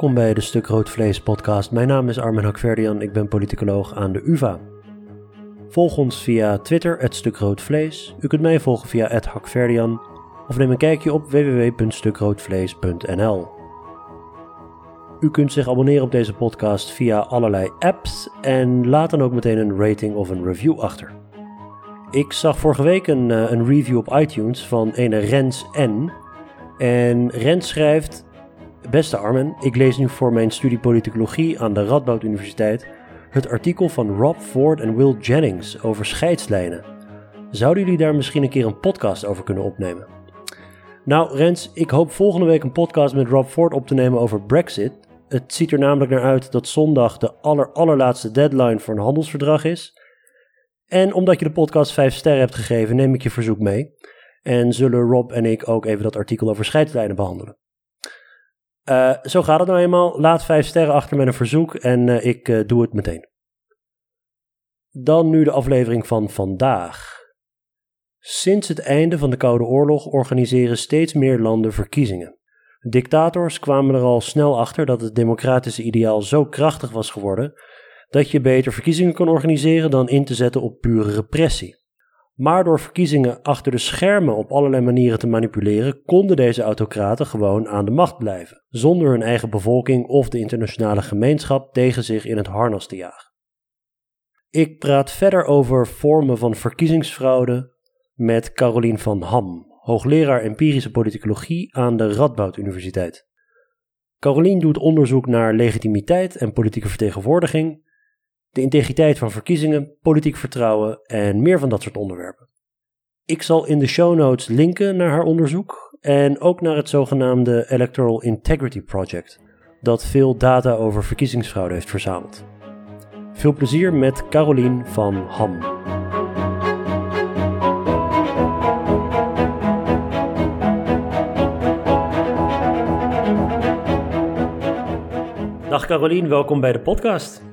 welkom bij de Stuk Rood Vlees podcast. Mijn naam is Armin Hakverdian, ik ben politicoloog aan de UvA. Volg ons via Twitter, het Stuk Rood Vlees. U kunt mij volgen via het Hakverdian of neem een kijkje op www.stukroodvlees.nl. U kunt zich abonneren op deze podcast via allerlei apps en laat dan ook meteen een rating of een review achter. Ik zag vorige week een, eh, een review op iTunes van ene Rens N. En Rens schrijft: Beste Armen, ik lees nu voor mijn studie politicologie aan de Radboud Universiteit het artikel van Rob Ford en Will Jennings over scheidslijnen. Zouden jullie daar misschien een keer een podcast over kunnen opnemen? Nou, Rens, ik hoop volgende week een podcast met Rob Ford op te nemen over Brexit. Het ziet er namelijk naar uit dat zondag de aller, allerlaatste deadline voor een handelsverdrag is. En omdat je de podcast 5 sterren hebt gegeven, neem ik je verzoek mee. En zullen Rob en ik ook even dat artikel over scheidslijnen behandelen. Uh, zo gaat het nou eenmaal. Laat 5 sterren achter met een verzoek en uh, ik uh, doe het meteen. Dan nu de aflevering van vandaag. Sinds het einde van de Koude Oorlog organiseren steeds meer landen verkiezingen. Dictators kwamen er al snel achter dat het democratische ideaal zo krachtig was geworden dat je beter verkiezingen kon organiseren dan in te zetten op pure repressie. Maar door verkiezingen achter de schermen op allerlei manieren te manipuleren, konden deze autocraten gewoon aan de macht blijven, zonder hun eigen bevolking of de internationale gemeenschap tegen zich in het harnas te jagen. Ik praat verder over vormen van verkiezingsfraude met Carolien van Ham, hoogleraar empirische politicologie aan de Radboud Universiteit. Carolien doet onderzoek naar legitimiteit en politieke vertegenwoordiging de integriteit van verkiezingen, politiek vertrouwen en meer van dat soort onderwerpen. Ik zal in de show notes linken naar haar onderzoek en ook naar het zogenaamde Electoral Integrity Project, dat veel data over verkiezingsfraude heeft verzameld. Veel plezier met Carolien van Ham. Dag Carolien, welkom bij de podcast.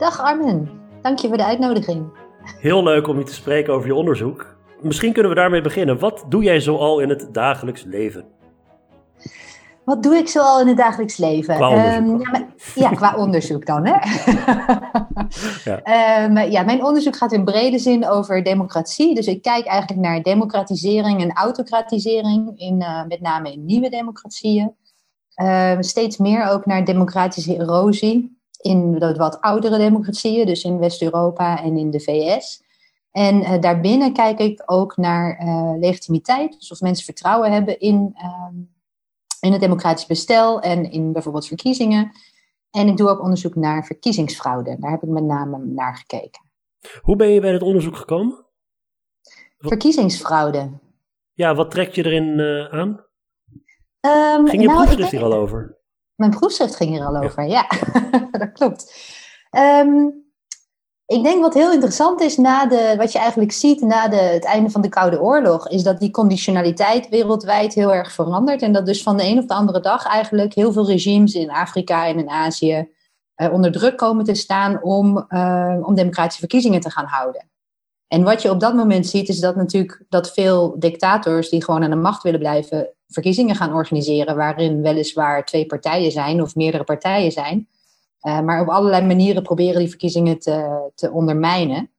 Dag Armin, dank je voor de uitnodiging. Heel leuk om je te spreken over je onderzoek. Misschien kunnen we daarmee beginnen. Wat doe jij zoal in het dagelijks leven? Wat doe ik zoal in het dagelijks leven? Qua. Um, ja, ja, qua onderzoek dan. Hè? ja. Um, ja, mijn onderzoek gaat in brede zin over democratie. Dus ik kijk eigenlijk naar democratisering en autocratisering, in, uh, met name in nieuwe democratieën. Uh, steeds meer ook naar democratische erosie in de wat oudere democratieën, dus in West-Europa en in de VS. En uh, daarbinnen kijk ik ook naar uh, legitimiteit, dus of mensen vertrouwen hebben in, uh, in het democratisch bestel en in bijvoorbeeld verkiezingen. En ik doe ook onderzoek naar verkiezingsfraude. Daar heb ik met name naar gekeken. Hoe ben je bij het onderzoek gekomen? Verkiezingsfraude. Ja, wat trekt je erin uh, aan? Um, Ging je nou, proefschrift hier al over? Mijn proefschrift ging er al over, ja, dat klopt. Um, ik denk wat heel interessant is, na de, wat je eigenlijk ziet na de, het einde van de Koude Oorlog, is dat die conditionaliteit wereldwijd heel erg verandert. En dat dus van de een op de andere dag eigenlijk heel veel regimes in Afrika en in Azië uh, onder druk komen te staan om, uh, om democratische verkiezingen te gaan houden. En wat je op dat moment ziet, is dat natuurlijk dat veel dictators die gewoon aan de macht willen blijven, verkiezingen gaan organiseren waarin weliswaar twee partijen zijn of meerdere partijen zijn. Uh, maar op allerlei manieren proberen die verkiezingen te, te ondermijnen.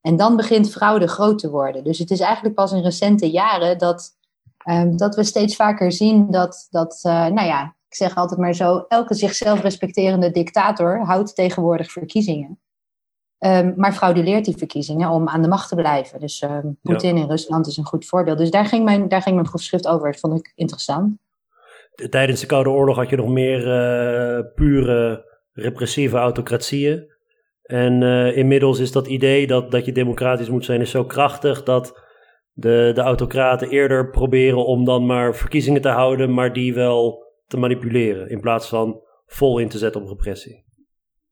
En dan begint fraude groot te worden. Dus het is eigenlijk pas in recente jaren dat, um, dat we steeds vaker zien dat, dat uh, nou ja, ik zeg altijd maar zo, elke zichzelf respecterende dictator houdt tegenwoordig verkiezingen. Um, maar frauduleert die verkiezingen om aan de macht te blijven. Dus um, Poetin ja. in Rusland is een goed voorbeeld. Dus daar ging, mijn, daar ging mijn proefschrift over. Dat vond ik interessant. Tijdens de Koude Oorlog had je nog meer uh, pure repressieve autocratieën. En uh, inmiddels is dat idee dat, dat je democratisch moet zijn, is zo krachtig dat de, de autocraten eerder proberen om dan maar verkiezingen te houden, maar die wel te manipuleren. In plaats van vol in te zetten op repressie.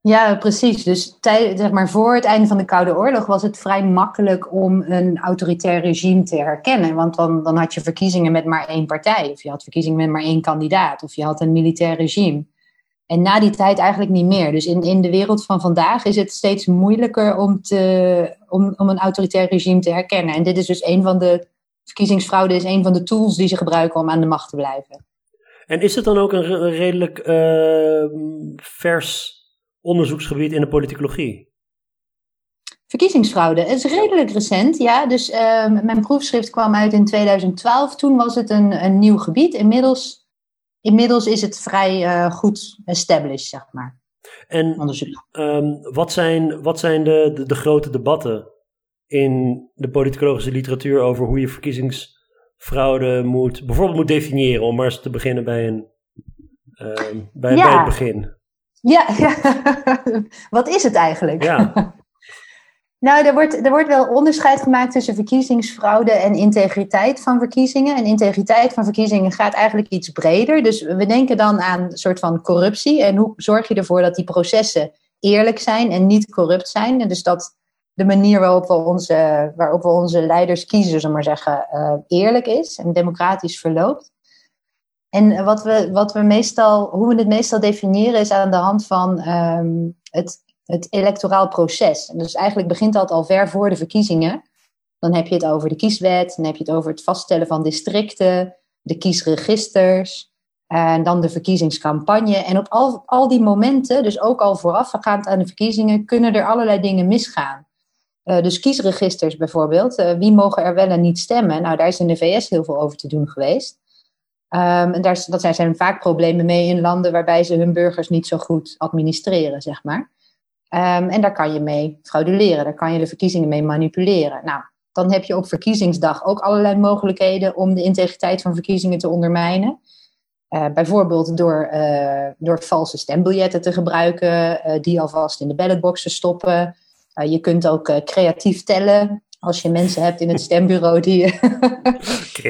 Ja, precies. Dus tij, zeg maar, voor het einde van de Koude Oorlog was het vrij makkelijk om een autoritair regime te herkennen. Want dan, dan had je verkiezingen met maar één partij, of je had verkiezingen met maar één kandidaat, of je had een militair regime. En na die tijd eigenlijk niet meer. Dus in, in de wereld van vandaag is het steeds moeilijker om, te, om, om een autoritair regime te herkennen. En dit is dus een van de verkiezingsfraude, is een van de tools die ze gebruiken om aan de macht te blijven. En is het dan ook een, redelijk ehm, vers onderzoeksgebied in de politicologie? Verkiezingsfraude is redelijk recent, ja. Dus ehm, mijn proefschrift kwam uit in 2012. Toen was het een, een nieuw gebied. Inmiddels, inmiddels is het vrij uh, goed established, zeg maar. En um, wat zijn, wat zijn de, de, de, grote debatten in de politicologische literatuur over hoe je verkiezingsfraude moet, bijvoorbeeld moet definiëren, om maar eens te beginnen bij, een, uh, bij, bij het begin? Ja, ja. wat is het eigenlijk? Ja. Nou, er wordt, er wordt wel onderscheid gemaakt tussen verkiezingsfraude en integriteit van verkiezingen. En integriteit van verkiezingen gaat eigenlijk iets breder. Dus we denken dan aan een soort van corruptie. En hoe zorg je ervoor dat die processen eerlijk zijn en niet corrupt zijn? En dus dat de manier waarop we onze, waarop we onze leiders kiezen, zullen we maar zeggen, uh, eerlijk is en democratisch verloopt. En wat we, wat we meestal, hoe we het meestal definiëren is aan de hand van um, het het electoraal proces. En dus eigenlijk begint dat al ver voor de verkiezingen. Dan heb je het over de kieswet, dan heb je het over het vaststellen van districten, de kiesregisters, en dan de verkiezingscampagne. En op al, al die momenten, dus ook al voorafgaand aan de verkiezingen, kunnen er allerlei dingen misgaan. Uh, dus kiesregisters bijvoorbeeld, uh, wie mogen er wel en niet stemmen? Nou, daar is in de VS heel veel over te doen geweest. Um, en daar, dat zijn, zijn vaak problemen mee in landen waarbij ze hun burgers niet zo goed administreren, zeg maar. Um, en daar kan je mee frauduleren, daar kan je de verkiezingen mee manipuleren. Nou, dan heb je op verkiezingsdag ook allerlei mogelijkheden om de integriteit van verkiezingen te ondermijnen. Uh, bijvoorbeeld door, uh, door valse stembiljetten te gebruiken, uh, die alvast in de ballotbox te stoppen. je kunt ook creatief tellen. Als je mensen hebt in het stembureau die,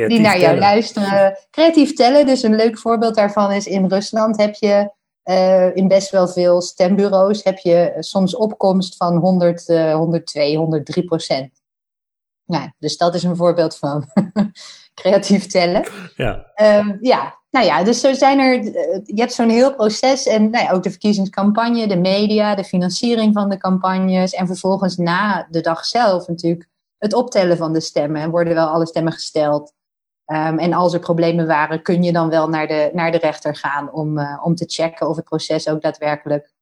die naar jou tellen. luisteren. Creatief tellen, dus een leuk voorbeeld daarvan is in Rusland heb je uh, in best wel veel stembureaus heb je soms opkomst van 100, uh, 102, 103 procent. Nou, dus dat is een voorbeeld van creatief tellen. Ja. Uh, ja, nou ja, dus zo zijn er, eh, je hebt zo'n heel proces en nou ja, ook de verkiezingscampagne, de media, de financiering van de campagnes en vervolgens na de dag zelf natuurlijk het optellen van de stemmen. En worden wel alle stemmen gesteld. Um, en als er problemen waren, kun je dan wel naar de, naar de rechter gaan om, uh, om te checken of het proces ook daadwerkelijk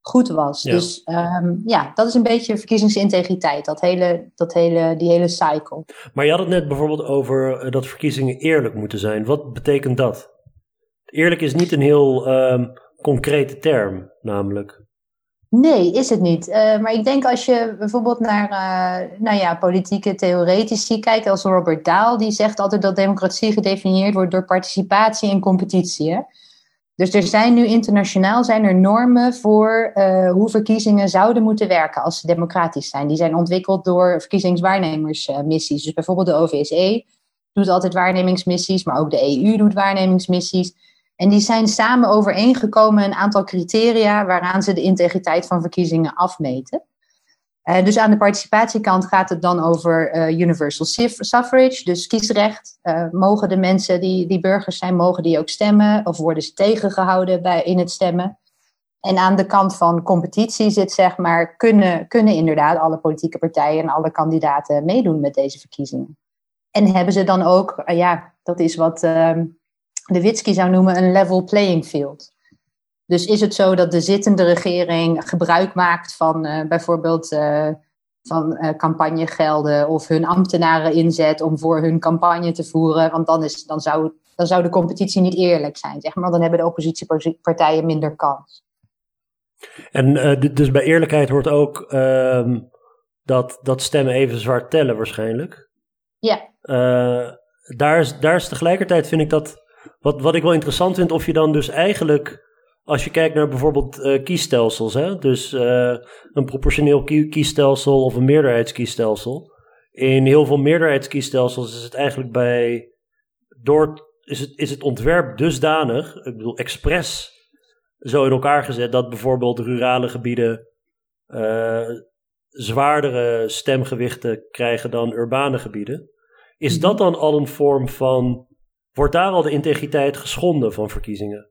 goed was. Ja. Dus um, ja, dat is een beetje verkiezingsintegriteit, dat hele, dat hele, die hele cycle. Maar je had het net bijvoorbeeld over uh, dat verkiezingen eerlijk moeten zijn. Wat betekent dat? Eerlijk is niet een heel um, concrete term, namelijk. Nee, is het niet. Uh, maar ik denk als je bijvoorbeeld naar uh, nou ja, politieke theoretici kijkt, als Robert Dahl, die zegt altijd dat democratie gedefinieerd wordt door participatie en competitie. Hè? Dus er zijn nu internationaal zijn er normen voor uh, hoe verkiezingen zouden moeten werken als ze democratisch zijn. Die zijn ontwikkeld door verkiezingswaarnemersmissies. dus bijvoorbeeld de OVSE doet altijd waarnemingsmissies, maar ook de EU doet waarnemingsmissies. En die zijn samen overeengekomen een aantal criteria waaraan ze de integriteit van verkiezingen afmeten. Uh, dus aan de participatiekant gaat het dan over uh, universal suffrage, dus kiesrecht. Uh, mogen de mensen die, die burgers zijn, mogen die ook stemmen of worden ze tegengehouden bij, in het stemmen? En aan de kant van competitie zit zeg maar, kunnen, kunnen inderdaad alle politieke partijen en alle kandidaten meedoen met deze verkiezingen. En hebben ze dan ook, ja, dat is wat ehm, de Witsky zou noemen een level playing field. Dus is het zo dat de zittende regering gebruik maakt van uh, bijvoorbeeld uh, van uh, campagnegelden of hun ambtenaren inzet om voor hun campagne te voeren? Want dan, is, dan, zou, dan zou de competitie niet eerlijk zijn, zeg maar. Dan hebben de oppositiepartijen minder kans. En dus bij eerlijkheid hoort ook ehm, dat, dat stemmen even zwaar tellen waarschijnlijk. Ja. daar, is, daar is tegelijkertijd, vind ik dat wat, wat ik wel interessant vind, of je dan dus eigenlijk, als je kijkt naar bijvoorbeeld uh, kiesstelsels, hè, dus uh, een proportioneel kiesstelsel of een meerderheidskiesstelsel. In heel veel meerderheidskiesstelsels is het eigenlijk bij, door, is het, is het ontwerp dusdanig, ik bedoel expres, zo in elkaar gezet dat bijvoorbeeld rurale gebieden uh, zwaardere stemgewichten krijgen dan urbane gebieden. Is mhm. dat dan al een vorm van wordt daar al de integriteit geschonden van verkiezingen.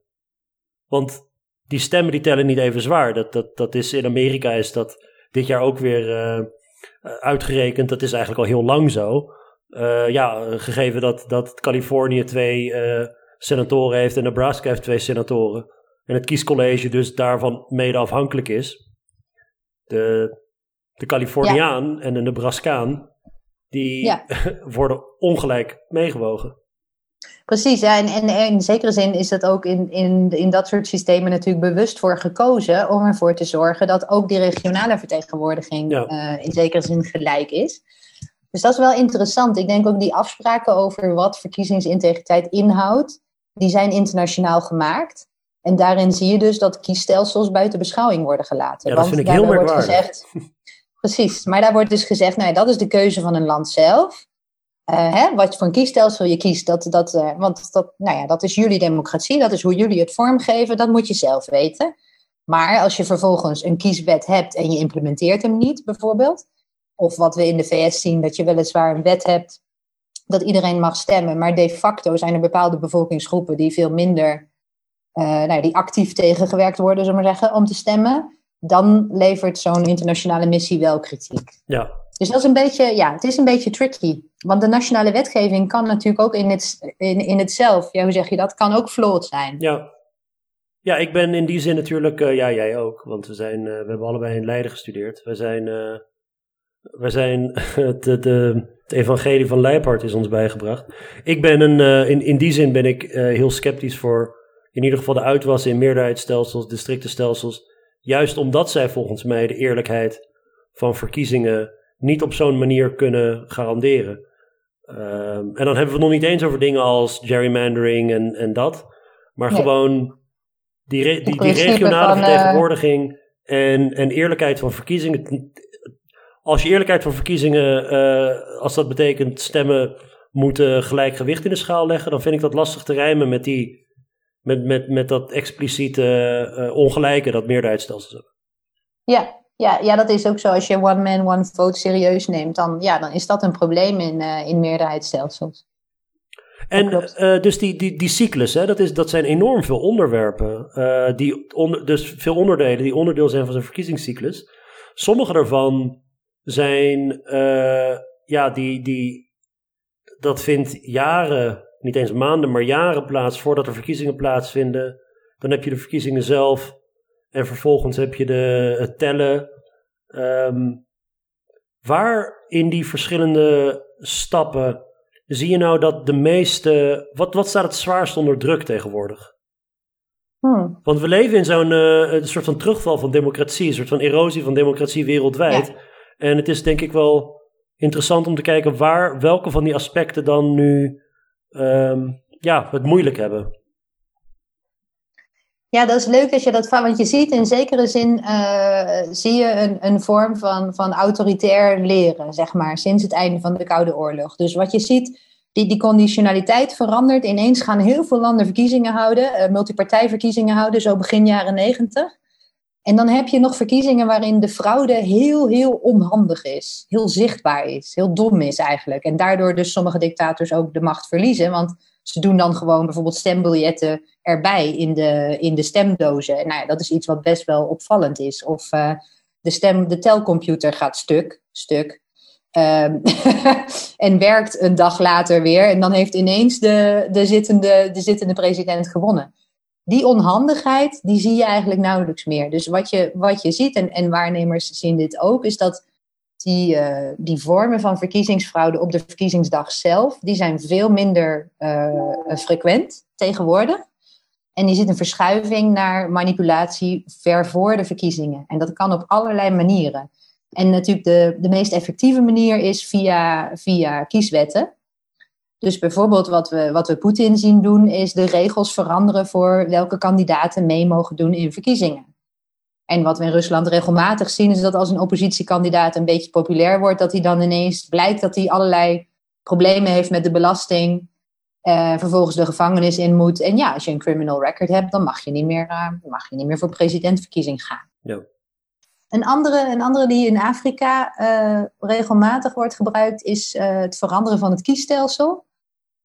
Want die stemmen die tellen niet even zwaar. Dat, dat, dat is, in Amerika is dat dit jaar ook weer uh, uitgerekend. Dat is eigenlijk al heel lang zo. Uh, ja, gegeven dat, dat Californië twee uh, senatoren heeft en Nebraska heeft twee senatoren. En het kiescollege dus daarvan mede afhankelijk is. De, de Californiaan en de Nebraskaan, die worden ongelijk meegewogen. Precies, en, en, in zekere zin is dat ook in, in, in dat soort systemen natuurlijk bewust voor gekozen om ervoor te zorgen dat ook die regionale vertegenwoordiging eh, in zekere zin gelijk is. Dus dat is wel interessant. Ik denk ook die afspraken over wat verkiezingsintegriteit inhoudt, die zijn internationaal gemaakt. En daarin zie je dus dat kiesstelsels buiten beschouwing worden gelaten. Ja, dat vind ik heel merkwaardig. Gezegd, precies, maar daar wordt dus gezegd, nou ja, dat is de keuze van een land zelf. Uh, hè, wat voor een kiesstelsel je kiest, dat, dat, uh, want dat, nou ja, dat is jullie democratie, dat is hoe jullie het vormgeven, dat moet je zelf weten. Maar als je vervolgens een kieswet hebt en je implementeert hem niet, bijvoorbeeld, of wat we in de VS zien, dat je weliswaar een wet hebt dat iedereen mag stemmen, maar de facto zijn er bepaalde bevolkingsgroepen die veel minder, uh, nou, die actief tegengewerkt worden, zullen we maar zeggen, om te stemmen, dan levert zo'n internationale missie wel kritiek. Ja, dus dat is een beetje, ja, het is een beetje tricky. Want de nationale wetgeving kan natuurlijk ook in het, in, in het zelf, ja, hoe zeg je dat, kan ook flawed zijn. Ja. Ja, ik ben in die zin natuurlijk, uh, ja, jij ook, want we, zijn, uh, we hebben allebei in Leiden gestudeerd. We zijn, uh, we zijn het, de, het evangelie van Leipart is ons bijgebracht. Ik ben een, in, in die zin ben ik heel sceptisch voor in ieder geval de uitwassen in meerderheidsstelsels, districtenstelsels. Juist omdat zij volgens mij de eerlijkheid van verkiezingen niet op zo'n manier kunnen garanderen. Um, en dan hebben we het nog niet eens over dingen als gerrymandering en, en dat. Maar gewoon die, re, die, die, regionale van, eh, vertegenwoordiging en, en eerlijkheid van verkiezingen. Als je eerlijkheid van verkiezingen, uh, als dat betekent stemmen moeten gelijk gewicht in de schaal leggen, dan vind ik dat lastig te rijmen met, die, met, met, met dat expliciete uh, ongelijke dat meerderheidsstelsels hebben. Ja, ja, ja, dat is ook zo. Als je one man, one vote serieus neemt, dan, ja, dan is dat een probleem in, uh, in meerderheidsstelsels. En uh, dus die, die, die cyclus, hè, dat, is, dat zijn enorm veel onderwerpen. Uh, die onder, dus veel onderdelen die onderdeel zijn van zo'n verkiezingscyclus. Sommige daarvan zijn, ja, die, die, dat vindt jaren, niet eens maanden, maar jaren plaats voordat er verkiezingen plaatsvinden. Dan heb je de verkiezingen zelf. En vervolgens heb je de, het tellen. Um, waar in die verschillende stappen zie je nou dat de meeste. Wat, wat staat het zwaarst onder druk tegenwoordig? Hmm. Want we leven in zo'n uh, een soort van terugval van democratie, een soort van erosie van democratie wereldwijd. En het is denk ik wel interessant om te kijken waar, welke van die aspecten dan nu um, ja, het moeilijk hebben. Ja, dat is leuk dat je dat van, want je ziet in zekere zin uh, zie je een, een vorm van, van autoritair leren, zeg maar, sinds het einde van de Koude Oorlog. Dus wat je ziet, die, die conditionaliteit verandert. Ineens gaan heel veel landen verkiezingen houden, uh, multipartijverkiezingen houden, zo begin jaren negentig. En dan heb je nog verkiezingen waarin de fraude heel, heel onhandig is, heel zichtbaar is, heel dom is eigenlijk. En daardoor dus sommige dictators ook de macht verliezen, want ze doen dan gewoon bijvoorbeeld stembiljetten erbij in de, in de stemdozen. Nou ja, dat is iets wat best wel opvallend is. Of uh, de, stem, de telcomputer gaat stuk, stuk. Um, en werkt een dag later weer. En dan heeft ineens de, de, zittende, de zittende president gewonnen. Die onhandigheid, die zie je eigenlijk nauwelijks meer. Dus wat je, wat je ziet, en, en waarnemers zien dit ook, is dat die, uh, die vormen van verkiezingsfraude op de verkiezingsdag zelf, die zijn veel minder uh, frequent tegenwoordig. En je ziet een verschuiving naar manipulatie ver voor de verkiezingen. En dat kan op allerlei manieren. En natuurlijk de, de meest effectieve manier is via, via kieswetten. Dus bijvoorbeeld wat we, wat we Poetin zien doen, is de regels veranderen voor welke kandidaten mee mogen doen in verkiezingen. En wat we in Rusland regelmatig zien, is dat als een oppositiekandidaat een beetje populair wordt, dat hij dan ineens blijkt dat hij allerlei problemen heeft met de belasting, uh, vervolgens de gevangenis in moet. En ja, als je een criminal record hebt, dan mag je niet meer, uh, mag je niet meer voor presidentverkiezing gaan. Ja. Een, andere, een andere die in Afrika uh, regelmatig wordt gebruikt, is het veranderen van het kiesstelsel.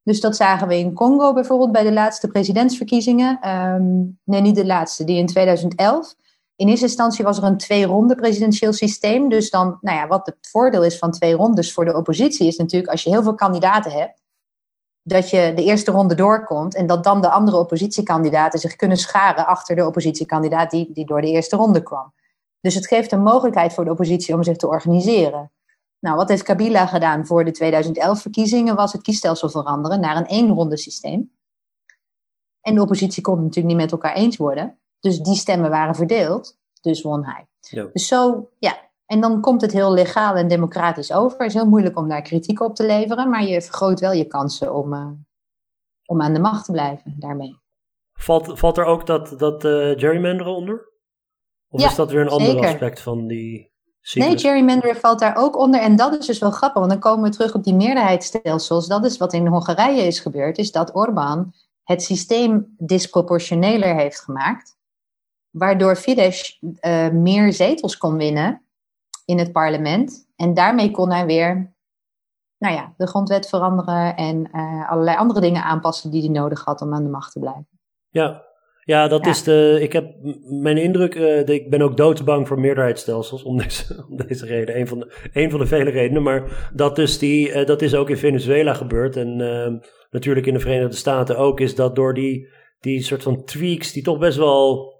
Dus dat zagen we in Congo bijvoorbeeld bij de laatste presidentsverkiezingen. Um, nee, niet de laatste, die in 2011. In eerste instantie was er een twee-ronde presidentieel systeem. Dus dan, nou ja, wat het voordeel is van twee rondes voor de oppositie is natuurlijk als je heel veel kandidaten hebt, dat je de eerste ronde doorkomt en dat dan de andere oppositiekandidaten zich kunnen scharen achter de oppositiekandidaat die, die door de eerste ronde kwam. Dus het geeft een mogelijkheid voor de oppositie om zich te organiseren. Nou, wat heeft Kabila gedaan voor de 2011-verkiezingen? Was het kiesstelsel veranderen naar een eenronde systeem. En de oppositie kon het natuurlijk niet met elkaar eens worden. Dus die stemmen waren verdeeld. Dus won hij. Ja. Dus zo, ja. En dan komt het heel legaal en democratisch over. Het is heel moeilijk om daar kritiek op te leveren. Maar je vergroot wel je kansen om, uh, om aan de macht te blijven daarmee. Valt, valt er ook dat, dat uh, gerrymanderen onder? Of ja, is dat weer een ander aspect van die Nee, gerrymandering valt daar ook onder. En dat is dus wel grappig, want dan komen we terug op die meerderheidsstelsels. Dat is wat in Hongarije is gebeurd, is dat Orbán het systeem disproportioneler heeft gemaakt. Waardoor Fidesz uh, meer zetels kon winnen in het parlement. En daarmee kon hij weer nou ja, de grondwet veranderen en uh, allerlei andere dingen aanpassen die hij nodig had om aan de macht te blijven. Ja, ja, dat is de. Ik heb mijn indruk. Uh, ik ben ook doodsbang voor meerderheidsstelsels. Om deze, om deze reden. Een van, de, een van de vele redenen. Maar dat, dus die, uh, dat is ook in Venezuela gebeurd. En uh, natuurlijk in de Verenigde Staten ook. Is dat door die, die soort van tweaks. Die toch best wel.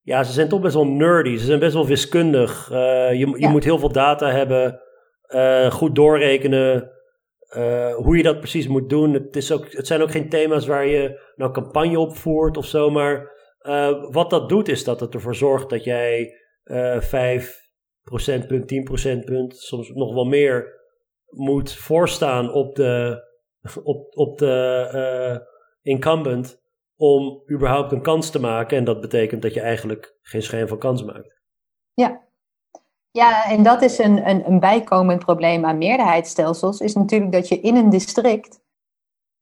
Ja, ze zijn toch best wel nerdy. Ze zijn best wel wiskundig. je je ja. moet heel veel data hebben. goed doorrekenen. Uh, hoe je dat precies moet doen. Het, is ook, het zijn ook geen thema's waar je nou campagne op voert of zo. Maar uh, wat dat doet, is dat het ervoor zorgt dat jij uh, 5 procentpunt, 10 procentpunt, soms nog wel meer moet voorstaan op de, op, op de incumbent om überhaupt een kans te maken. En dat betekent dat je eigenlijk geen schijn van kans maakt. Ja, ja, en dat is een, een, een bijkomend probleem aan meerderheidsstelsels, is natuurlijk dat je in een district,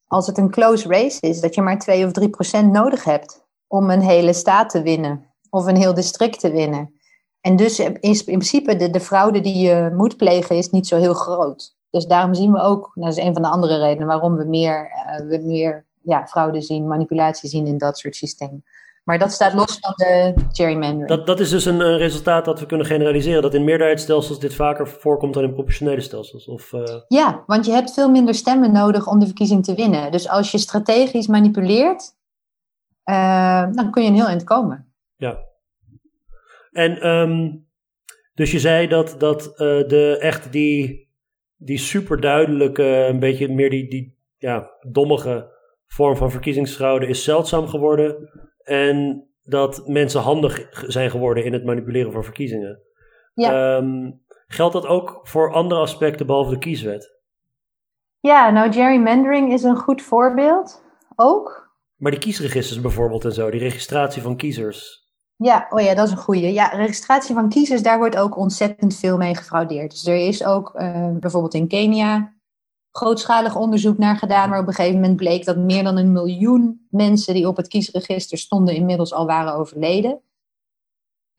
als het een close race is, dat je maar 2 of 3 procent nodig hebt om een hele staat te winnen of een heel district te winnen. En dus in principe de, de fraude die je moet plegen is niet zo heel groot. Dus daarom zien we ook, dat is een van de andere redenen waarom we meer, uh, we meer ja, fraude zien, manipulatie zien in dat soort systemen. Maar dat staat los van de gerrymandering. Dat, dat is dus een, een, resultaat dat we kunnen generaliseren. Dat in meerderheidsstelsels dit vaker voorkomt dan in proportionele stelsels. Of, uh... Ja, want je hebt veel minder stemmen nodig om de verkiezing te winnen. Dus als je strategisch manipuleert, uh, dan kun je een heel eind komen. Ja. En um, dus je zei dat, dat uh, de echt die, die superduidelijke, een beetje meer die, die ja, dommige vorm van verkiezingsfraude is zeldzaam geworden. En dat mensen handig zijn geworden in het manipuleren van verkiezingen. Ja. Um, geldt dat ook voor andere aspecten behalve de kieswet? Ja, nou gerrymandering is een goed voorbeeld ook. Maar die kiesregisters bijvoorbeeld en zo, die registratie van kiezers. Ja, oh ja, dat is een goede. Ja, registratie van kiezers, daar wordt ook ontzettend veel mee gefraudeerd. Dus er is ook uh, bijvoorbeeld in Kenia grootschalig onderzoek naar gedaan, waar op een gegeven moment bleek dat meer dan een miljoen mensen die op het kiesregister stonden inmiddels al waren overleden.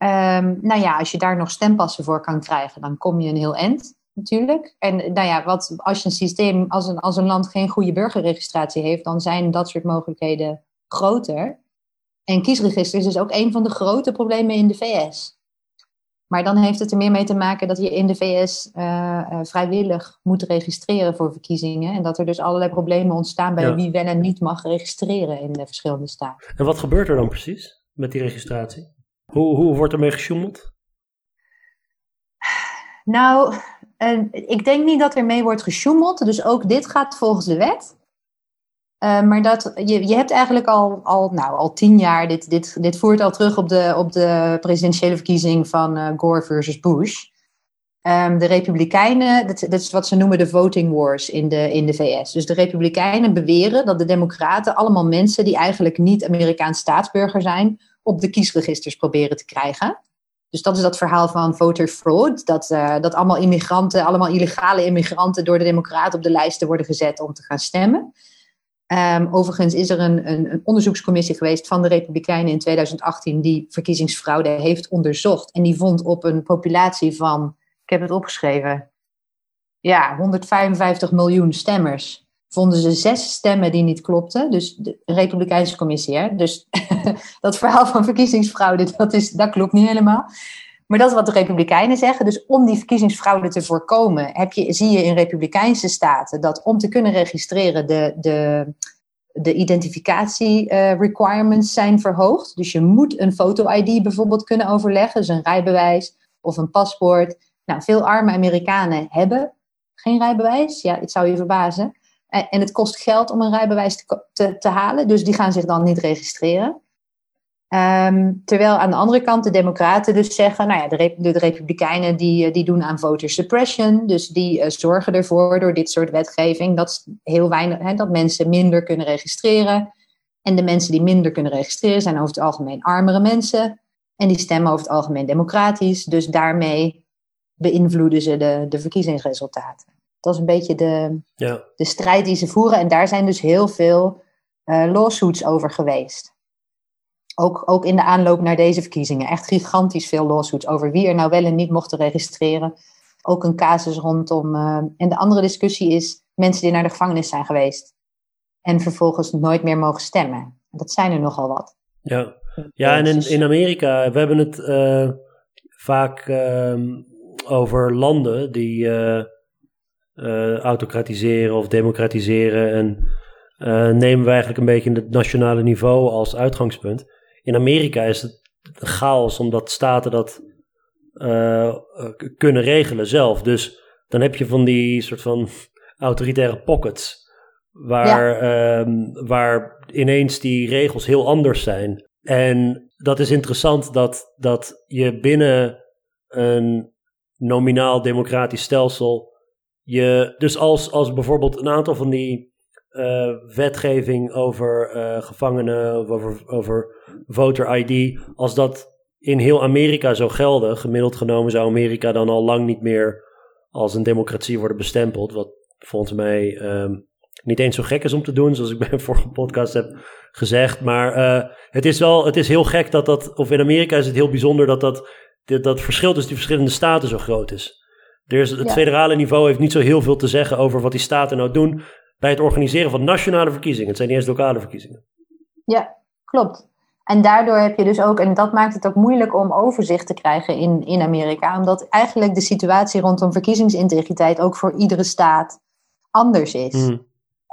Um, nou ja, als je daar nog stempassen voor kan krijgen, dan kom je een heel eind natuurlijk. En nou ja, wat, als je een systeem, als een, als een land geen goede burgerregistratie heeft, dan zijn dat soort mogelijkheden groter. En kiesregisters is ook een van de grote problemen in de VS. Maar dan heeft het er meer mee te maken dat je in de VS uh, uh, vrijwillig moet registreren voor verkiezingen. En dat er dus allerlei problemen ontstaan bij ja. wie wel en niet mag registreren in de verschillende staten. En wat gebeurt er dan precies met die registratie? Hoe, hoe wordt ermee gesjoemeld? Nou, uh, ik denk niet dat er mee wordt gesjoemeld. Dus ook dit gaat volgens de wet. Uh, maar dat, je, je hebt eigenlijk al, al, nou, al tien jaar, dit, dit, dit voert al terug op de, op de presidentiële verkiezing van uh, Gore versus Bush. Um, de Republikeinen, dat, dat, is wat ze noemen de voting wars in de, in de VS. Dus de Republikeinen beweren dat de Democraten allemaal mensen die eigenlijk niet Amerikaans staatsburger zijn, op de kiesregisters proberen te krijgen. Dus dat is dat verhaal van voter fraud. Dat, uh, dat allemaal immigranten, allemaal illegale immigranten door de Democraten op de lijsten worden gezet om te gaan stemmen. Um, overigens is er een, een, een, onderzoekscommissie geweest van de Republikeinen in 2018 die verkiezingsfraude heeft onderzocht. En die vond op een populatie van, ik heb het opgeschreven, ja, 155 miljoen stemmers. Vonden ze zes stemmen die niet klopten. Dus de Republikeinse commissie, hè? Dus dat verhaal van verkiezingsfraude, dat, is, dat klopt niet helemaal. Maar dat is wat de Republikeinen zeggen. Dus om die verkiezingsfraude te voorkomen, heb je, zie je in Republikeinse staten dat om te kunnen registreren de, de, de identificatie uh, requirements zijn verhoogd. Dus je moet een foto-ID bijvoorbeeld kunnen overleggen, dus een rijbewijs of een paspoort. Nou, veel arme Amerikanen hebben geen rijbewijs. Ja, het zou je verbazen. En het kost geld om een rijbewijs te, te halen, dus die gaan zich dan niet registreren. Ehm, terwijl aan de andere kant de Democraten dus zeggen, nou ja, de, de, Republikeinen die, eh, die doen aan voter suppression, dus die uh, zorgen ervoor door dit soort wetgeving dat, heel weinig, hè, dat mensen minder kunnen registreren. En de mensen die minder kunnen registreren zijn over het algemeen armere mensen. En die stemmen over het algemeen democratisch. Dus daarmee beïnvloeden ze de, de verkiezingsresultaten. Dat is een beetje de, ja. de strijd die ze voeren. En daar zijn dus heel veel uh, lawsuits over geweest. Ook, ook in de aanloop naar deze verkiezingen. Echt gigantisch veel lawsuits over wie er nou wel en niet mochten registreren. Ook een casus rondom. Uh, en de andere discussie is mensen die naar de gevangenis zijn geweest. En vervolgens nooit meer mogen stemmen. Dat zijn er nogal wat. Ja, ja en in, in Amerika, we hebben het uh, vaak uh, over landen die uh, autocratiseren of democratiseren. En nemen we eigenlijk een beetje het nationale niveau als uitgangspunt. In Amerika is het chaos omdat staten dat uh, kunnen regelen zelf. Dus dan heb je van die soort van autoritaire pockets. Waar, ja. um, waar ineens die regels heel anders zijn. En dat is interessant dat, dat je binnen een nominaal democratisch stelsel. Je, dus als, als bijvoorbeeld een aantal van die uh, wetgeving over uh, gevangenen, of over, over voter ID, als dat in heel Amerika zou gelden, gemiddeld genomen zou Amerika dan al lang niet meer als een democratie worden bestempeld. Wat volgens mij um, niet eens zo gek is om te doen, zoals ik bij een vorige podcast heb gezegd. Maar uh, het is wel, het is heel gek dat dat, of in Amerika is het heel bijzonder dat dat, dat, dat verschil tussen die verschillende staten zo groot is. Er is het federale niveau heeft niet zo heel veel te zeggen over wat die staten nou doen bij het organiseren van nationale verkiezingen. Het zijn niet eens lokale verkiezingen. Ja, klopt. En daardoor heb je dus ook, en dat maakt het ook moeilijk om overzicht te krijgen in, in Amerika, omdat eigenlijk de situatie rondom verkiezingsintegriteit ook voor iedere staat anders is. Mm.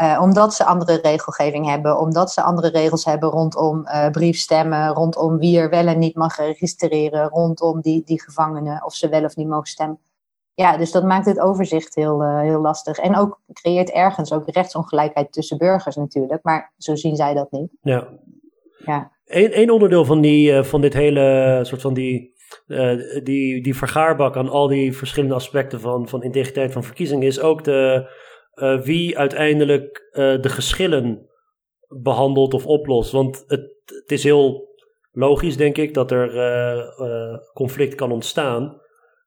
Uh, omdat ze andere regelgeving hebben, omdat ze andere regels hebben rondom uh, briefstemmen, rondom wie er wel en niet mag registreren, rondom die, die gevangenen, of ze wel of niet mogen stemmen. Ja, dus dat maakt het overzicht heel, uh, heel lastig. En ook creëert ergens ook rechtsongelijkheid tussen burgers natuurlijk, maar zo zien zij dat niet. Ja. ja. Eén, één onderdeel van, die, van dit hele soort van die, die, die vergaarbak aan al die verschillende aspecten van, van integriteit van verkiezingen is ook de wie uiteindelijk de geschillen behandelt of oplost. Want het, het is heel logisch, denk ik, dat er conflict kan ontstaan.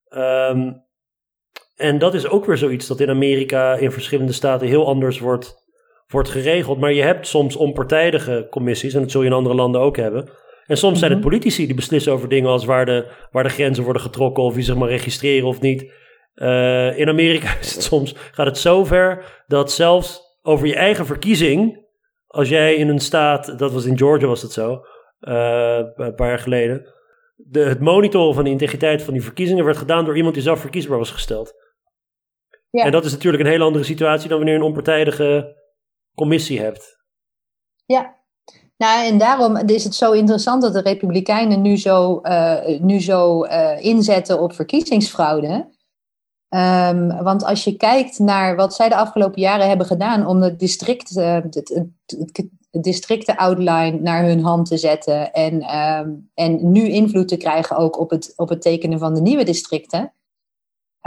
Um, en dat is ook weer zoiets dat in Amerika in verschillende staten heel anders wordt, wordt geregeld. Maar je hebt soms onpartijdige commissies, en dat zul je in andere landen ook hebben. En soms zijn het mhm. politici die beslissen over dingen als waar de, waar de grenzen worden getrokken of wie zich maar registreren of niet. Uh, in Amerika is het soms, gaat het zo ver dat zelfs over je eigen verkiezing, als jij in een staat, dat was in Georgia was het zo, uh, een paar jaar geleden, de, het monitoren van de integriteit van die verkiezingen werd gedaan door iemand die zelf verkiesbaar was gesteld. Ja. En dat is natuurlijk een hele andere situatie dan wanneer je een onpartijdige commissie hebt. Ja, nou, en daarom is het zo interessant dat de Republikeinen nu zo, uh, nu zo uh, inzetten op verkiezingsfraude. Um, want als je kijkt naar wat zij de afgelopen jaren hebben gedaan om het district, uh, het, het, het, districten outline naar hun hand te zetten en, um, en nu invloed te krijgen ook op het, op het tekenen van de nieuwe districten.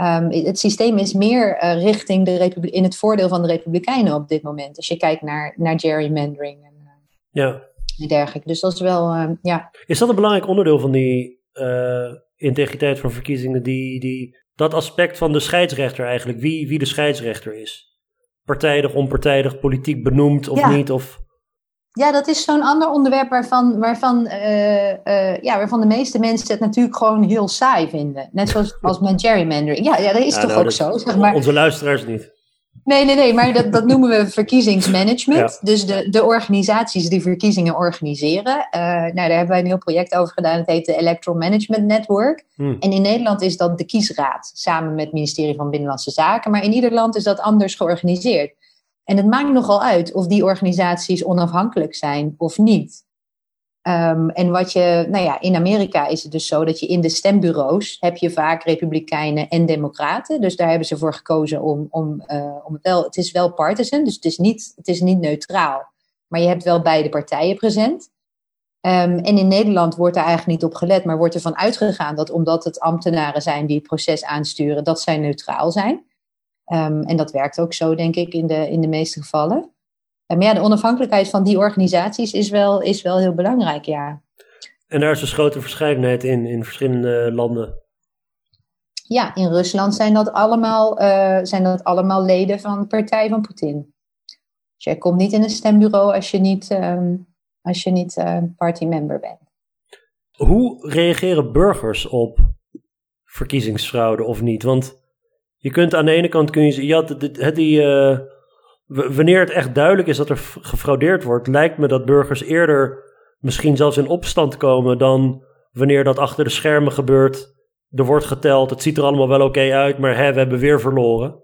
Um, het systeem is meer uh, richting de in het voordeel van de Republikeinen op dit moment. Als je kijkt naar, naar gerrymandering en, uh, ja. en dergelijke. Dus dat is wel, ja. Is dat een belangrijk onderdeel van die integriteit van verkiezingen die, die dat aspect van de scheidsrechter eigenlijk, wie, wie de scheidsrechter is. Partijdig, onpartijdig, politiek benoemd of niet? Of... Ja, dat is zo'n ander onderwerp waarvan, waarvan, uh, uh, ja, waarvan de meeste mensen het natuurlijk gewoon heel saai vinden. Net zoals als met gerrymandering. Ja, ja dat is toch nou, ook zo. Zeg maar. Onze luisteraars niet. Nee, nee, nee, maar dat, dat noemen we verkiezingsmanagement. Dus de, de organisaties die verkiezingen organiseren. Uh, nou, daar hebben wij een heel project over gedaan. Het heet de Electoral Management Network. Hmm. En in Nederland is dat de kiesraad, samen met het ministerie van Binnenlandse Zaken. Maar in ieder land is dat anders georganiseerd. En het maakt nogal uit of die organisaties onafhankelijk zijn of niet. Um, en wat je, nou ja, in Amerika is het dus zo dat je in de stembureaus heb je vaak republikeinen en democraten. Dus daar hebben ze voor gekozen om, om, uh, om het wel, het is wel partisan, dus het is niet, het is niet neutraal. Maar je hebt wel beide partijen present. Um, en in Nederland wordt daar eigenlijk niet op gelet, maar wordt ervan uitgegaan dat omdat het ambtenaren zijn die het proces aansturen, dat zij neutraal zijn. Um, en dat werkt ook zo, denk ik, in de, in de meeste gevallen. Maar ja, de onafhankelijkheid van die organisaties is wel, is wel heel belangrijk, ja. En daar is dus grote verscheidenheid in, in verschillende landen. Ja, in Rusland zijn dat allemaal, uh, zijn dat allemaal leden van de partij van Poetin. Dus jij komt niet in een stembureau als je niet, um, als je niet uh, party member bent. Hoe reageren burgers op verkiezingsfraude of niet? Want je kunt aan de ene kant kun je, ja, die, die uh, wanneer het echt duidelijk is dat er gefraudeerd wordt, lijkt me dat burgers eerder misschien zelfs in opstand komen dan wanneer dat achter de schermen gebeurt. Er wordt geteld, het ziet er allemaal wel oké uit, maar hè, we hebben weer verloren.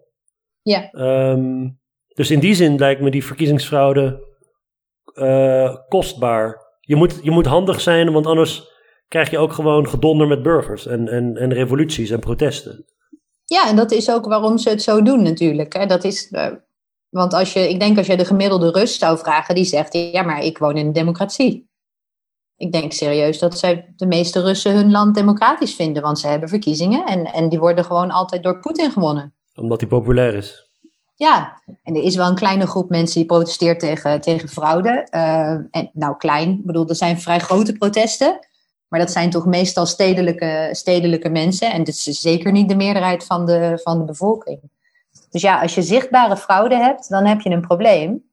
Ja. Um, dus in die zin lijkt me die verkiezingsfraude uh, kostbaar. Je moet, je moet handig zijn, want anders krijg je ook gewoon gedonder met burgers en, en, en revoluties en protesten. Ja, en dat is ook waarom ze het zo doen natuurlijk. Hè. Dat is, uh, want als je, ik denk als je de gemiddelde Rus zou vragen, die zegt, ja, maar ik woon in een democratie. Ik denk serieus dat zij de meeste Russen hun land democratisch vinden, want ze hebben verkiezingen en, en die worden gewoon altijd door Poetin gewonnen. Omdat hij populair is. Ja, en er is wel een kleine groep mensen die protesteert tegen, tegen fraude. Uh, en, nou, klein, ik bedoel, er zijn vrij grote protesten. Maar dat zijn toch meestal stedelijke, stedelijke mensen. En dat is zeker niet de meerderheid van de, van de bevolking. Dus ja, als je zichtbare fraude hebt, dan heb je een probleem.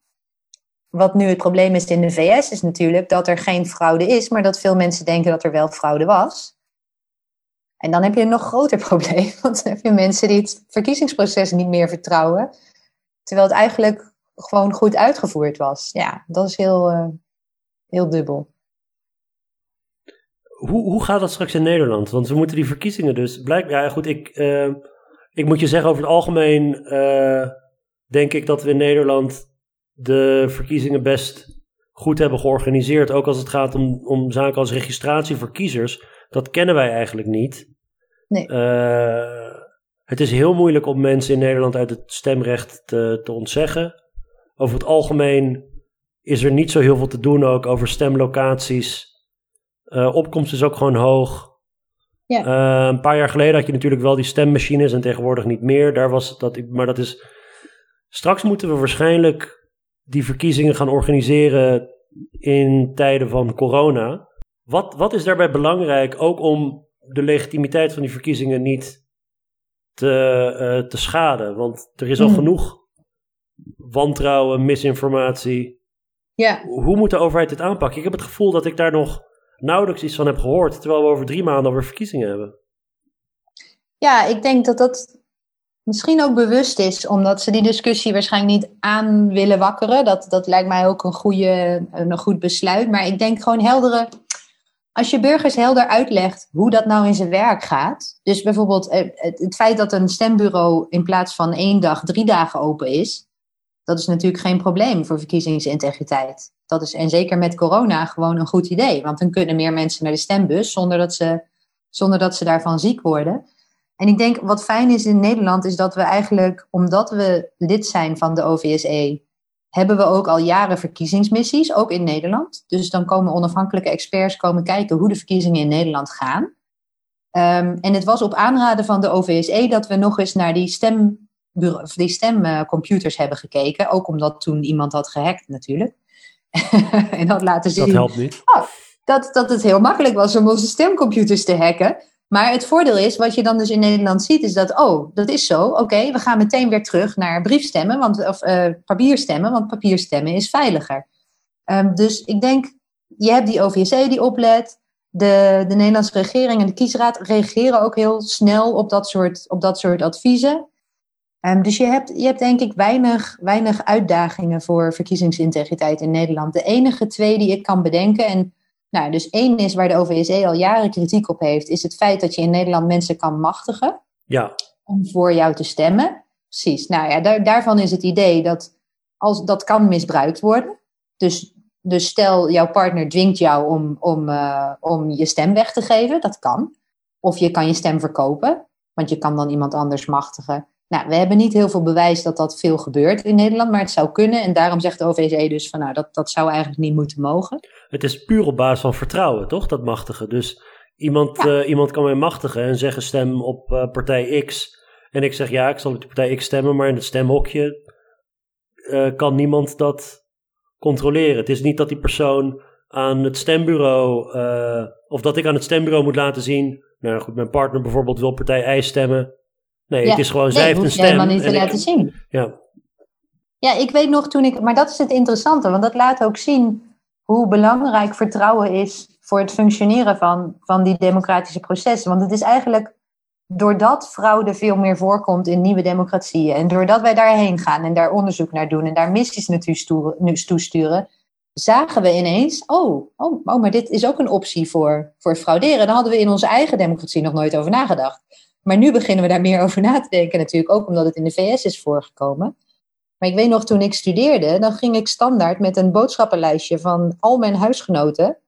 Wat nu het probleem is in de VS, is natuurlijk dat er geen fraude is, maar dat veel mensen denken dat er wel fraude was. En dan heb je een nog groter probleem, want dan heb je mensen die het verkiezingsproces niet meer vertrouwen, terwijl het eigenlijk gewoon goed uitgevoerd was. Ja, dat is heel, uh, heel dubbel. Hoe, hoe gaat dat straks in Nederland? Want we moeten die verkiezingen dus blijkbaar. Ja, goed, ik. Uh ik moet je zeggen, over het algemeen uh, denk ik dat we in Nederland de verkiezingen best goed hebben georganiseerd. Ook als het gaat om, om zaken als registratie voor kiezers. Dat kennen wij eigenlijk niet. Nee. Uh, het is heel moeilijk om mensen in Nederland uit het stemrecht te, te ontzeggen. Over het algemeen is er niet zo heel veel te doen ook over stemlocaties. Uh, opkomst is ook gewoon hoog. Ja. Uh, een paar jaar geleden had je natuurlijk wel die stemmachines en tegenwoordig niet meer. Daar was dat, maar dat is. Straks moeten we waarschijnlijk die verkiezingen gaan organiseren in tijden van corona. Wat, wat is daarbij belangrijk, ook om de legitimiteit van die verkiezingen niet te, uh, te schaden? Want er is al mm. genoeg wantrouwen, misinformatie. Ja. Hoe moet de overheid dit aanpakken? Ik heb het gevoel dat ik daar nog nauwelijks iets van heb gehoord, terwijl we over drie maanden alweer verkiezingen hebben. Ja, ik denk dat dat misschien ook bewust is, omdat ze die discussie waarschijnlijk niet aan willen wakkeren. Dat, dat lijkt mij ook een, goede, een goed besluit. Maar ik denk gewoon heldere. Als je burgers helder uitlegt hoe dat nou in zijn werk gaat. Dus bijvoorbeeld eh, het feit dat een stembureau in plaats van één dag drie dagen open is. Dat is natuurlijk geen probleem voor verkiezingsintegriteit. Dat is, en zeker met corona, gewoon een goed idee. Want dan kunnen meer mensen naar de stembus zonder dat ze, zonder dat ze daarvan ziek worden. En ik denk wat fijn is in Nederland, is dat we eigenlijk, omdat we lid zijn van de OVSE, hebben we ook al jaren verkiezingsmissies, ook in Nederland. Dus dan komen onafhankelijke experts komen kijken hoe de verkiezingen in Nederland gaan. Um, en het was op aanraden van de OVSE dat we nog eens naar die, stem, die stemcomputers hebben gekeken. Ook omdat toen iemand had gehackt natuurlijk. en had laten zien. Dat helpt niet. Oh, dat, dat het heel makkelijk was om onze stemcomputers te hacken. Maar het voordeel is, wat je dan dus in Nederland ziet, is dat, oh, dat is zo. Oké, we gaan meteen weer terug naar briefstemmen, want, of uh, papierstemmen, want papierstemmen is veiliger. Um, dus ik denk, je hebt die OVSE die oplet. De, de Nederlandse regering en de kiesraad reageren ook heel snel op dat soort, op dat soort adviezen. Ehm, dus je hebt, je hebt denk ik weinig, weinig uitdagingen voor verkiezingsintegriteit in Nederland. De enige twee die ik kan bedenken, en nou, dus één is waar de OVSE al jaren kritiek op heeft, is het feit dat je in Nederland mensen kan machtigen ja. om voor jou te stemmen. Precies. Nou ja, daar, daarvan is het idee dat als, dat kan misbruikt worden. Dus, dus stel, jouw partner dwingt jou om, om, uh, om je stem weg te geven. Dat kan. Of je kan je stem verkopen, want je kan dan iemand anders machtigen. Nou, we hebben niet heel veel bewijs dat dat veel gebeurt in Nederland, maar het zou kunnen. En daarom zegt de OVC dus van nou, dat, dat zou eigenlijk niet moeten mogen. Het is puur op basis van vertrouwen, toch? Dat machtigen. Dus iemand, ja. uh, iemand kan mij machtigen en zeggen stem op uh, partij X. En ik zeg ja, ik zal op de partij X stemmen, maar in het stemhokje uh, kan niemand dat controleren. Het is niet dat die persoon aan het stembureau, of dat ik aan het stembureau moet laten zien. Nou goed, mijn partner bijvoorbeeld wil partij Y stemmen. Nee, ja. het is gewoon, zij heeft een stem. helemaal niet te ik, laten zien. Ja. ja, ik weet nog toen ik, maar dat is het interessante, want dat laat ook zien hoe belangrijk vertrouwen is voor het functioneren van, van die democratische processen. Want het is eigenlijk doordat fraude veel meer voorkomt in nieuwe democratieën en doordat wij daarheen gaan en daar onderzoek naar doen en daar missies naartoe toesturen, zagen we ineens, oh, oh, oh, maar dit is ook een optie voor, voor frauderen. Daar hadden we in onze eigen democratie nog nooit over nagedacht. Maar nu beginnen we daar meer over na te denken natuurlijk, ook omdat het in de VS is voorgekomen. Maar ik weet nog, toen ik studeerde, dan ging ik standaard met een boodschappenlijstje van al mijn huisgenoten.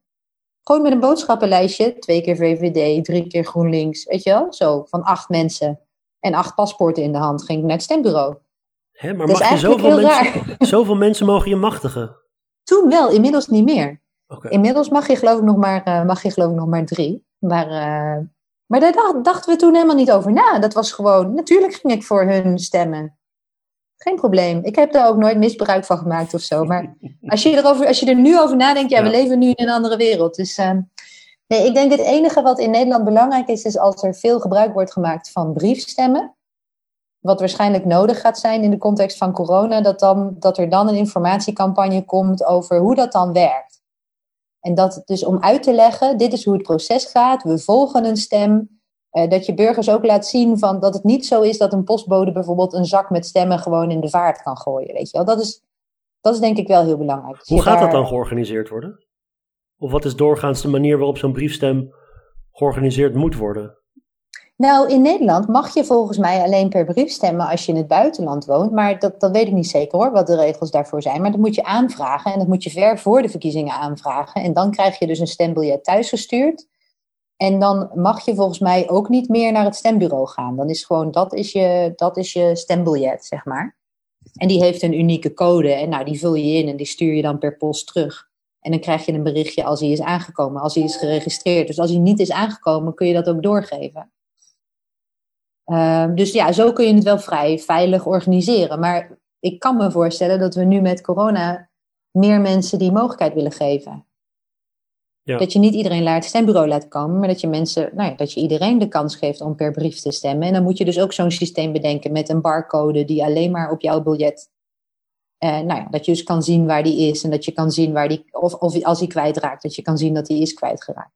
Gewoon met een boodschappenlijstje, twee keer VVD, drie keer GroenLinks, weet je wel? Zo, van acht mensen en acht paspoorten in de hand ging ik naar het stembureau. Hè, maar mag je zoveel mensen, zoveel mensen mogen je machtigen? Toen wel, inmiddels niet meer. Okay. Inmiddels mag je geloof ik nog maar, uh, mag je, geloof ik nog maar drie. Maar, uh, maar daar dachten we toen helemaal niet over na. Dat was gewoon, natuurlijk ging ik voor hun stemmen. Geen probleem. Ik heb daar ook nooit misbruik van gemaakt of zo. Maar als je, erover, als je er nu over nadenkt, ja, we leven nu in een andere wereld. Dus uh, nee, ik denk het enige wat in Nederland belangrijk is, is als er veel gebruik wordt gemaakt van briefstemmen. Wat waarschijnlijk nodig gaat zijn in de context van corona, dat, dan, dat er dan een informatiecampagne komt over hoe dat dan werkt. En dat dus om uit te leggen, dit is hoe het proces gaat, we volgen een stem. Uh, dat je burgers ook laat zien van dat het niet zo is dat een postbode bijvoorbeeld een zak met stemmen gewoon in de vaart kan gooien. Weet je wel? Dat, is, dat is denk ik wel heel belangrijk. Dus hoe gaat daar... dat dan georganiseerd worden? Of wat is doorgaans de manier waarop zo'n briefstem georganiseerd moet worden? Nou, in Nederland mag je volgens mij alleen per brief stemmen als je in het buitenland woont. Maar dat, dat weet ik niet zeker hoor, wat de regels daarvoor zijn. Maar dat moet je aanvragen en dat moet je ver voor de verkiezingen aanvragen. En dan krijg je dus een stembiljet thuisgestuurd. En dan mag je volgens mij ook niet meer naar het stembureau gaan. Dan is gewoon, dat is je, dat is je stembiljet, zeg maar. En die heeft een unieke code. En nou, die vul je in en die stuur je dan per post terug. En dan krijg je een berichtje als hij is aangekomen, als hij is geregistreerd. Dus als hij niet is aangekomen, kun je dat ook doorgeven. Uh, dus ja, zo kun je het wel vrij veilig organiseren. Maar ik kan me voorstellen dat we nu met corona meer mensen die mogelijkheid willen geven. Ja. Dat je niet iedereen naar het stembureau laat komen, maar dat je mensen, nou ja, dat je iedereen de kans geeft om per brief te stemmen. En dan moet je dus ook zo'n systeem bedenken met een barcode die alleen maar op jouw biljet. Uh, nou ja, dat je dus kan zien waar die is en dat je kan zien waar die, of, of als hij kwijtraakt, dat je kan zien dat hij is kwijtgeraakt.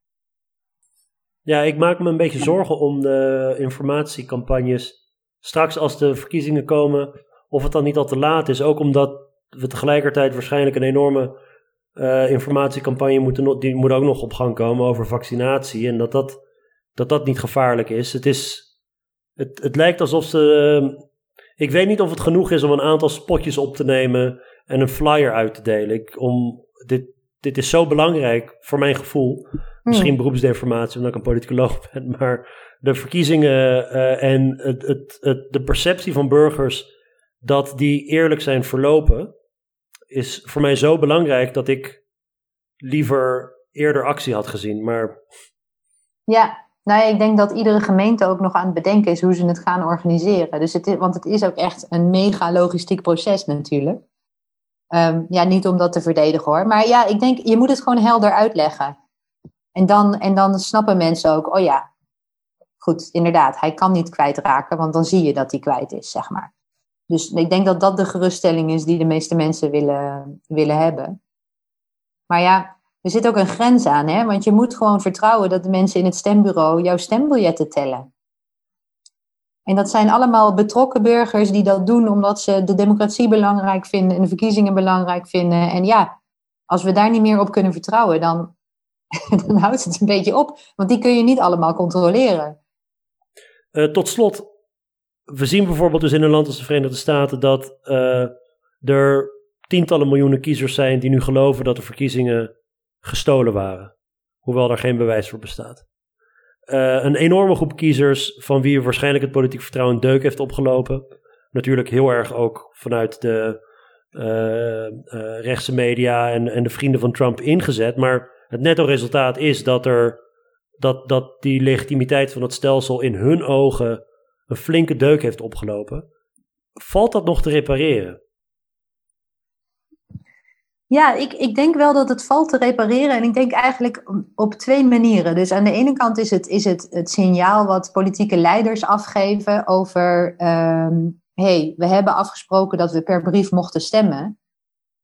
Ja, ik maak me een beetje zorgen om de informatiecampagnes. Straks als de verkiezingen komen, of het dan niet al te laat is. Ook omdat we tegelijkertijd waarschijnlijk een enorme uh, informatiecampagne moeten, die moet ook nog op gang komen over vaccinatie. En dat dat, dat, dat niet gevaarlijk is. Het, is het, het lijkt alsof ze. Uh, ik weet niet of het genoeg is om een aantal spotjes op te nemen en een flyer uit te delen. Ik, om, dit, dit is zo belangrijk voor mijn gevoel. Misschien hmm. beroepsdeformatie, omdat ik een politicoloog ben. Maar de verkiezingen uh, en het, het, het, de perceptie van burgers dat die eerlijk zijn verlopen is voor mij zo belangrijk dat ik liever eerder actie had gezien. Maar... Ja, nou ja, ik denk dat iedere gemeente ook nog aan het bedenken is hoe ze het gaan organiseren. Dus het is, want het is ook echt een mega logistiek proces natuurlijk. Um, ja, niet om dat te verdedigen hoor. Maar ja, ik denk, je moet het gewoon helder uitleggen. En dan, en dan snappen mensen ook, oh ja, goed, inderdaad, hij kan niet kwijtraken, want dan zie je dat hij kwijt is, zeg maar. Dus ik denk dat dat de geruststelling is die de meeste mensen willen, willen hebben. Maar ja, er zit ook een grens aan, hè? want je moet gewoon vertrouwen dat de mensen in het stembureau jouw stembiljetten tellen. En dat zijn allemaal betrokken burgers die dat doen omdat ze de democratie belangrijk vinden en de verkiezingen belangrijk vinden. En ja, als we daar niet meer op kunnen vertrouwen, dan, dan houdt het een beetje op. Want die kun je niet allemaal controleren. Uh, tot slot, we zien bijvoorbeeld dus in een land als de Verenigde Staten dat uh, er tientallen miljoenen kiezers zijn die nu geloven dat de verkiezingen gestolen waren. Hoewel daar geen bewijs voor bestaat. Uh, een enorme groep kiezers van wie waarschijnlijk het politiek vertrouwen deuk heeft opgelopen. Natuurlijk heel erg ook vanuit de uh, rechtse media en, en de vrienden van Trump ingezet. Maar het netto resultaat is dat, er, dat, dat die legitimiteit van het stelsel in hun ogen een flinke deuk heeft opgelopen. Valt dat nog te repareren? Ja, ik, ik denk wel dat het valt te repareren. En ik denk eigenlijk op twee manieren. Dus aan de ene kant is het, is het, het signaal wat politieke leiders afgeven over. Um, hey, we hebben afgesproken dat we per brief mochten stemmen.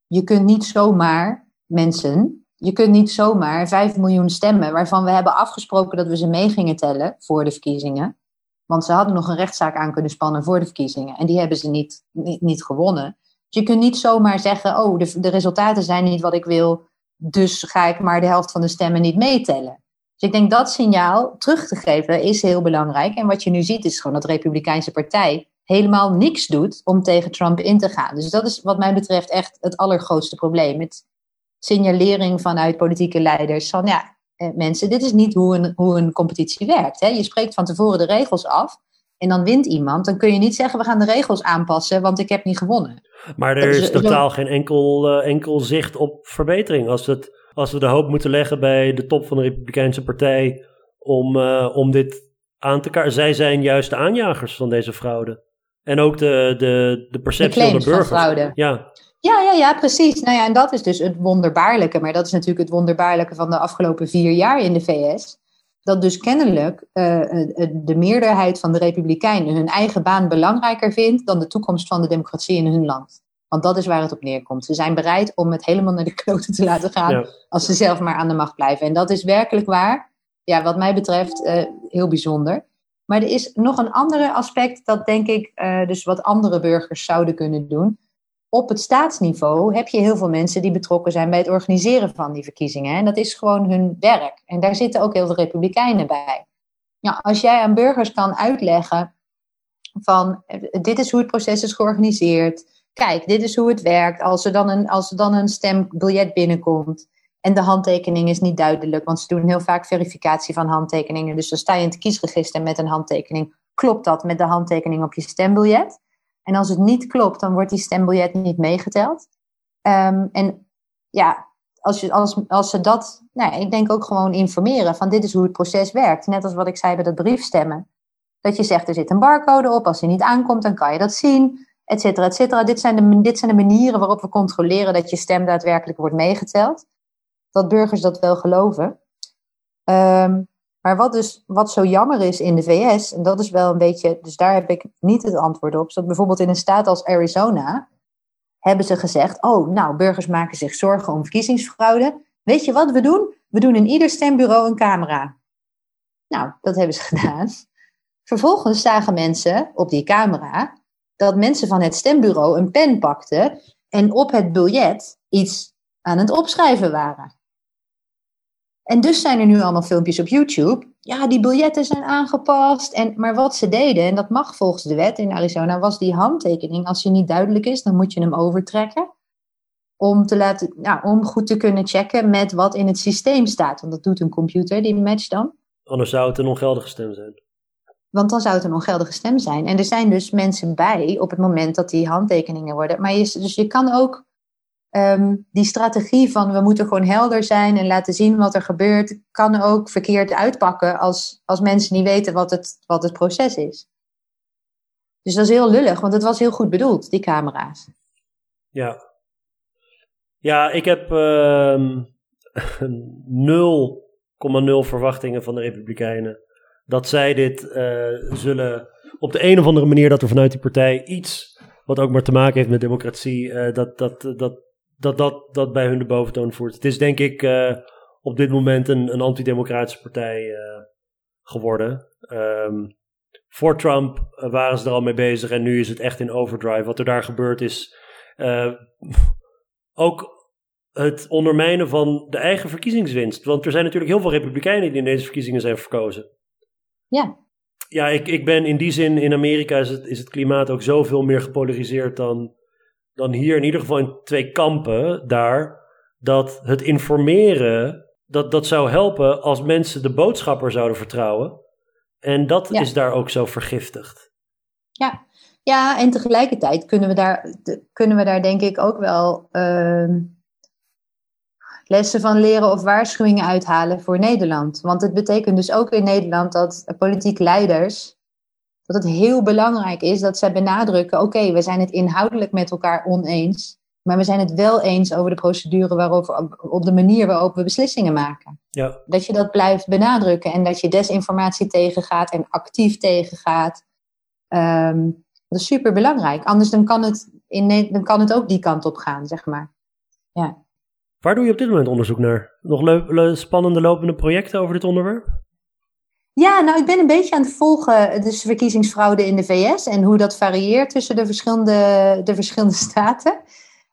Je kunt niet zomaar mensen. Je kunt niet zomaar 5 miljoen stemmen, waarvan we hebben afgesproken dat we ze mee gingen tellen voor de verkiezingen. Want ze hadden nog een rechtszaak aan kunnen spannen voor de verkiezingen. En die hebben ze niet, niet, niet gewonnen. Je kunt niet zomaar zeggen, oh, de, de resultaten zijn niet wat ik wil, dus ga ik maar de helft van de stemmen niet meetellen. Dus ik denk dat signaal terug te geven is heel belangrijk. En wat je nu ziet is gewoon dat de Republikeinse Partij helemaal niks doet om tegen Trump in te gaan. Dus dat is wat mij betreft echt het allergrootste probleem. Het signalering vanuit politieke leiders van ja, eh, mensen, dit is niet hoe een, hoe een competitie werkt. Hè? Je spreekt van tevoren de regels af en dan wint iemand. Dan kun je niet zeggen we gaan de regels aanpassen, want ik heb niet gewonnen. Maar er is totaal geen enkel, uh, enkel zicht op verbetering. Als, het, als we de hoop moeten leggen bij de top van de Republikeinse Partij om, uh, om dit aan te kaarten. Zij zijn juist de aanjagers van deze fraude. En ook de, de, de perceptie de van de fraude. Ja. Ja, ja, ja, precies. Nou ja, en dat is dus het wonderbaarlijke. Maar dat is natuurlijk het wonderbaarlijke van de afgelopen vier jaar in de VS. Dat dus kennelijk uh, de meerderheid van de Republikeinen hun eigen baan belangrijker vindt dan de toekomst van de democratie in hun land. Want dat is waar het op neerkomt. Ze zijn bereid om het helemaal naar de kloten te laten gaan als ze zelf maar aan de macht blijven. En dat is werkelijk waar, ja, wat mij betreft, uh, heel bijzonder. Maar er is nog een ander aspect dat denk ik uh, dus wat andere burgers zouden kunnen doen op het staatsniveau heb je heel veel mensen die betrokken zijn bij het organiseren van die verkiezingen. En dat is gewoon hun werk. En daar zitten ook heel veel republikeinen bij. Ja, als jij aan burgers kan uitleggen van dit is hoe het proces is georganiseerd. Kijk, dit is hoe het werkt. Als er dan een, als er dan een stembiljet binnenkomt en de handtekening is niet duidelijk, want ze doen heel vaak verificatie van handtekeningen. Dus dan sta je in het kiesregister met een handtekening. Klopt dat met de handtekening op je stembiljet? En als het niet klopt, dan wordt die stembiljet niet meegeteld. Um, en ja, als, je, als, als ze dat, nou, ik denk ook gewoon informeren van dit is hoe het proces werkt. Net als wat ik zei bij dat briefstemmen. Dat je zegt er zit een barcode op, als die niet aankomt, dan kan je dat zien, et cetera, et cetera. Dit zijn, de, de manieren waarop we controleren dat je stem daadwerkelijk wordt meegeteld. Dat burgers dat wel geloven. Um, maar wat, dus, wat zo jammer is in de VS, en dat is wel een beetje, dus daar heb ik niet het antwoord op, is bijvoorbeeld in een staat als Arizona hebben ze gezegd, oh nou, burgers maken zich zorgen om verkiezingsfraude. Weet je wat we doen? We doen in ieder stembureau een camera. Nou, dat hebben ze gedaan. Vervolgens zagen mensen op die camera dat mensen van het stembureau een pen pakten en op het biljet iets aan het opschrijven waren. En dus zijn er nu allemaal filmpjes op YouTube. Ja, die biljetten zijn aangepast. En, maar wat ze deden, en dat mag volgens de wet in Arizona, was die handtekening. Als die niet duidelijk is, dan moet je hem overtrekken. Om, te laten, nou, om goed te kunnen checken met wat in het systeem staat. Want dat doet een computer, die match dan. Anders zou het een ongeldige stem zijn. Want dan zou het een ongeldige stem zijn. En er zijn dus mensen bij op het moment dat die handtekeningen worden. Maar je, dus je kan ook Ehm, die strategie van we moeten gewoon helder zijn en laten zien wat er gebeurt, kan ook verkeerd uitpakken als, als mensen niet weten wat het, wat het proces is. Dus dat is heel lullig, want het was heel goed bedoeld, die camera's. Ja. Ja, ik heb uh, 0,0 verwachtingen van de Republikeinen. Dat zij dit uh, zullen op de een of andere manier, dat er vanuit die partij iets wat ook maar te maken heeft met democratie, uh, dat, dat, dat, dat, dat dat bij hun de boventoon voert. Het is denk ik uh, op dit moment een, een antidemocratische partij uh, geworden. Um, voor Trump eh, waren ze er al mee bezig en nu is het echt in overdrive. Wat er daar gebeurt is ook het ondermijnen van de eigen verkiezingswinst. Want er zijn natuurlijk heel veel republikeinen die in deze verkiezingen zijn verkozen. Ja. Ja, ik, ik ben in die zin, in Amerika is het, is het klimaat ook zoveel meer gepolariseerd dan, dan hier. In ieder geval in twee kampen daar. Dat het informeren, dat, dat zou helpen als mensen de boodschapper zouden vertrouwen. En dat is daar ook zo vergiftigd. Ja, ja en tegelijkertijd kunnen we daar, kunnen we daar denk ik ook wel uh, lessen van leren of waarschuwingen uithalen voor Nederland. Want het betekent dus ook in Nederland dat politieke leiders, dat het heel belangrijk is dat zij benadrukken, oké, we zijn het inhoudelijk met elkaar oneens. Maar we zijn het wel eens over de procedure waarover, op de manier waarop we beslissingen maken. Ja. Dat je dat blijft benadrukken en dat je desinformatie tegengaat en actief tegengaat. Um, dat is super belangrijk. Anders dan kan, het in, dan kan het ook die kant op gaan, zeg maar. Ja. Waar doe je op dit moment onderzoek naar? Nog spannende lopende projecten over dit onderwerp? Ja, nou, ik ben een beetje aan het volgen, dus verkiezingsfraude in de VS en hoe dat varieert tussen de verschillende, de verschillende staten.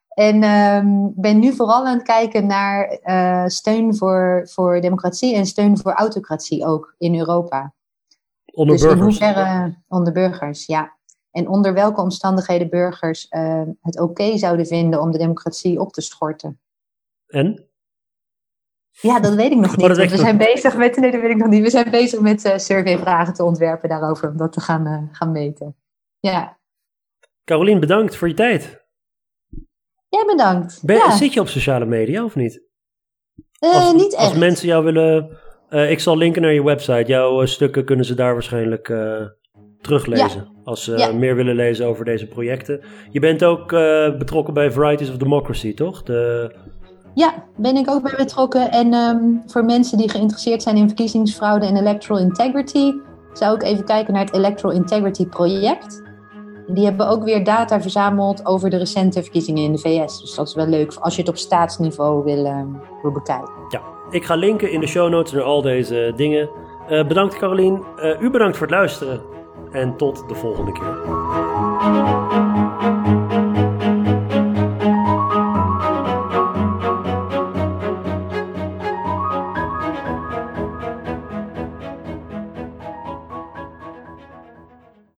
En um, ben nu vooral aan het kijken naar uh, steun voor, voor democratie en steun voor autocratie ook in Europa. Onder dus burgers? in hoeverre, onder burgers, ja. En onder welke omstandigheden burgers uh, het oké zouden vinden om de democratie op te schorten. En? Ja, dat weet ik nog niet. we zijn bezig met. Nee, dat weet ik nog niet. We zijn bezig met uh, surveyvragen te ontwerpen daarover, om dat te gaan, uh, gaan meten. Ja. Carolien, bedankt voor je tijd. Jij bedankt. Ben, ja. Zit je op sociale media of niet? Uh, Als, niet echt. als mensen jou willen. Ik zal linken naar je website. Jouw stukken kunnen ze daar waarschijnlijk teruglezen. Ja. Als ze Ja. meer willen lezen over deze projecten. Je bent ook betrokken bij Varieties of Democracy, toch? De, Ja, ben ik ook bij betrokken. En ehm, voor mensen die geïnteresseerd zijn in verkiezingsfraude en electoral integrity, zou ik even kijken naar het Electoral Integrity Project. Die hebben ook weer data verzameld over de recente verkiezingen in de VS. Dus dat is wel leuk als je het op staatsniveau wil, ehm, wil bekijken. ja, ik ga linken in de show notes naar al deze dingen. Uh, bedankt Carolien. Uh, u bedankt voor het luisteren. En tot de volgende keer.